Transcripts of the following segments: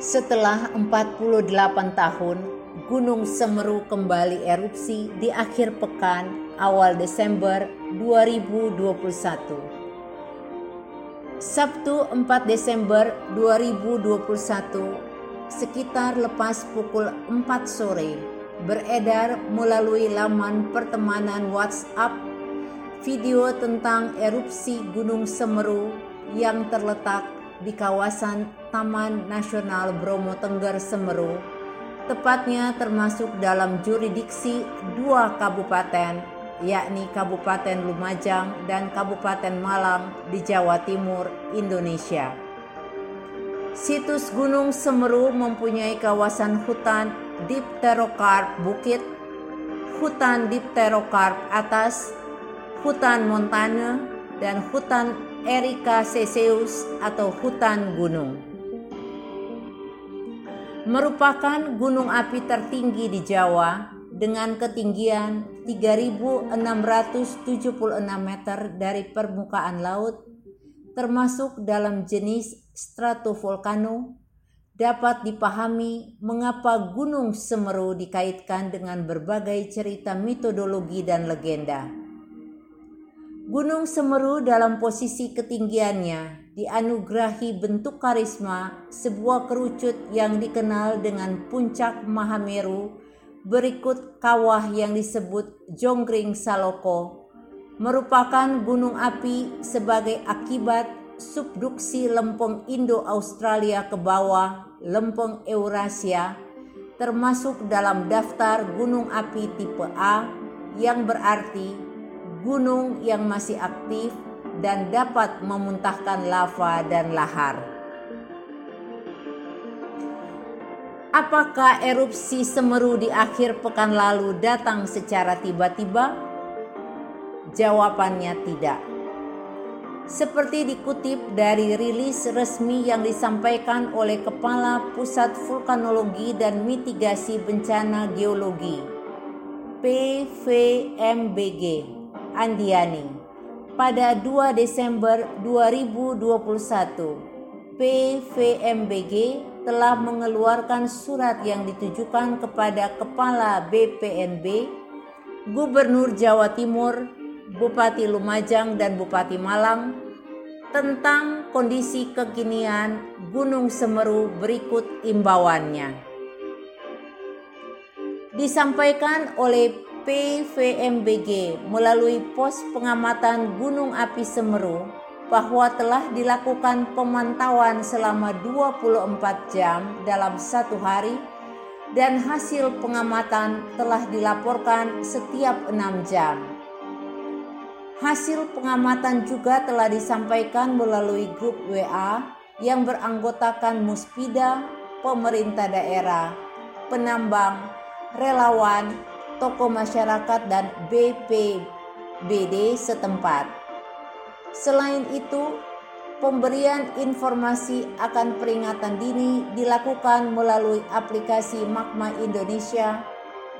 Setelah 48 tahun, Gunung Semeru kembali erupsi di akhir pekan awal Desember 2021. Sabtu 4 Desember 2021 sekitar lepas pukul 4 sore beredar melalui laman pertemanan WhatsApp video tentang erupsi Gunung Semeru yang terletak di kawasan Taman Nasional Bromo Tengger Semeru, tepatnya termasuk dalam jurisdiksi dua kabupaten, yakni Kabupaten Lumajang dan Kabupaten Malang di Jawa Timur, Indonesia. Situs Gunung Semeru mempunyai kawasan hutan dipterokarp bukit, hutan dipterokarp atas, hutan montane, dan hutan Ericaceus atau hutan gunung. Merupakan gunung api tertinggi di Jawa dengan ketinggian 3676 meter dari permukaan laut termasuk dalam jenis stratovolcano dapat dipahami mengapa Gunung Semeru dikaitkan dengan berbagai cerita mitologi dan legenda. Gunung Semeru dalam posisi ketinggiannya dianugerahi bentuk karisma sebuah kerucut yang dikenal dengan puncak Mahameru berikut kawah yang disebut Jonggring Saloko merupakan gunung api sebagai akibat subduksi lempeng Indo-Australia ke bawah lempeng Eurasia termasuk dalam daftar gunung api tipe A yang berarti gunung yang masih aktif dan dapat memuntahkan lava dan lahar. Apakah erupsi Semeru di akhir pekan lalu datang secara tiba-tiba? Jawabannya tidak. Seperti dikutip dari rilis resmi yang disampaikan oleh Kepala Pusat Vulkanologi dan Mitigasi Bencana Geologi PVMBG Andiani. Pada 2 Desember 2021, PVMBG telah mengeluarkan surat yang ditujukan kepada Kepala BPNB, Gubernur Jawa Timur, Bupati Lumajang dan Bupati Malang tentang kondisi kekinian Gunung Semeru berikut imbauannya. Disampaikan oleh PVMBG melalui pos pengamatan Gunung Api Semeru bahwa telah dilakukan pemantauan selama 24 jam dalam satu hari dan hasil pengamatan telah dilaporkan setiap enam jam. Hasil pengamatan juga telah disampaikan melalui grup WA yang beranggotakan Muspida, pemerintah daerah, penambang, relawan, tokoh masyarakat dan BPBD setempat. Selain itu, pemberian informasi akan peringatan dini dilakukan melalui aplikasi Magma Indonesia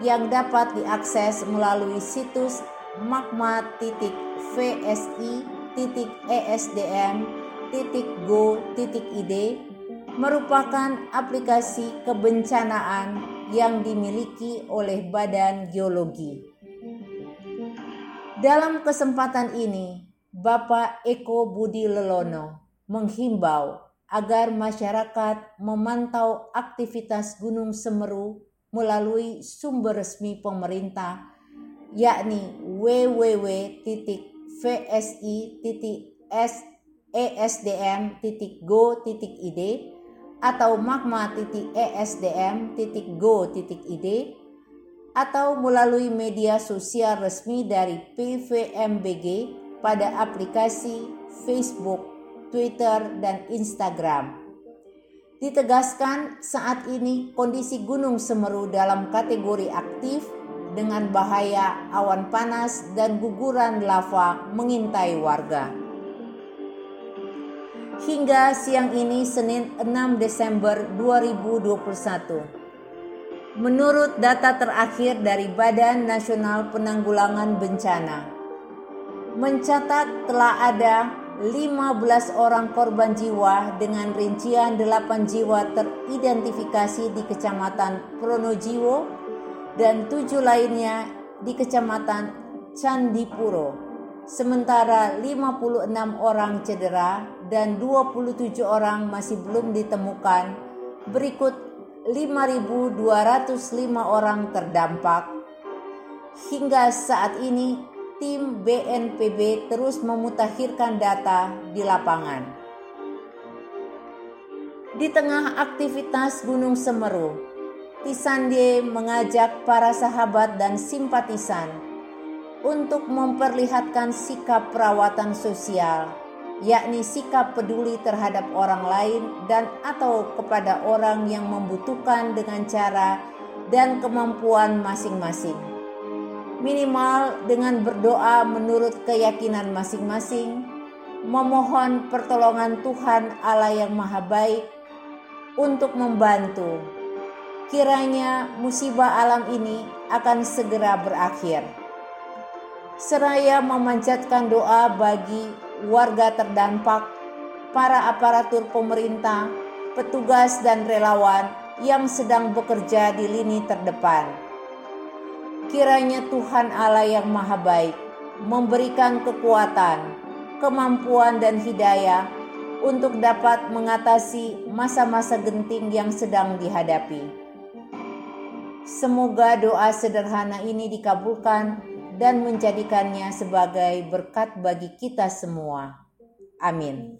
yang dapat diakses melalui situs magma.vsi.esdm.go.id merupakan aplikasi kebencanaan yang dimiliki oleh Badan Geologi. Dalam kesempatan ini, Bapak Eko Budi Lelono menghimbau agar masyarakat memantau aktivitas Gunung Semeru melalui sumber resmi pemerintah yakni www.vsi.esdm.go.id atau magma.esdm.go.id atau melalui media sosial resmi dari PVMBG pada aplikasi Facebook, Twitter, dan Instagram. Ditegaskan saat ini kondisi Gunung Semeru dalam kategori aktif dengan bahaya awan panas dan guguran lava mengintai warga hingga siang ini Senin 6 Desember 2021. Menurut data terakhir dari Badan Nasional Penanggulangan Bencana, mencatat telah ada 15 orang korban jiwa dengan rincian 8 jiwa teridentifikasi di Kecamatan Pronojiwo dan 7 lainnya di Kecamatan Candipuro. Sementara 56 orang cedera dan 27 orang masih belum ditemukan. Berikut 5.205 orang terdampak. Hingga saat ini tim BNPB terus memutakhirkan data di lapangan. Di tengah aktivitas Gunung Semeru, Tisande mengajak para sahabat dan simpatisan untuk memperlihatkan sikap perawatan sosial, yakni sikap peduli terhadap orang lain dan atau kepada orang yang membutuhkan dengan cara dan kemampuan masing-masing minimal dengan berdoa menurut keyakinan masing-masing, memohon pertolongan Tuhan Allah yang Maha Baik untuk membantu. Kiranya musibah alam ini akan segera berakhir. Seraya memanjatkan doa bagi warga terdampak, para aparatur pemerintah, petugas dan relawan yang sedang bekerja di lini terdepan Kiranya Tuhan Allah yang Maha Baik memberikan kekuatan, kemampuan, dan hidayah untuk dapat mengatasi masa-masa genting yang sedang dihadapi. Semoga doa sederhana ini dikabulkan dan menjadikannya sebagai berkat bagi kita semua. Amin.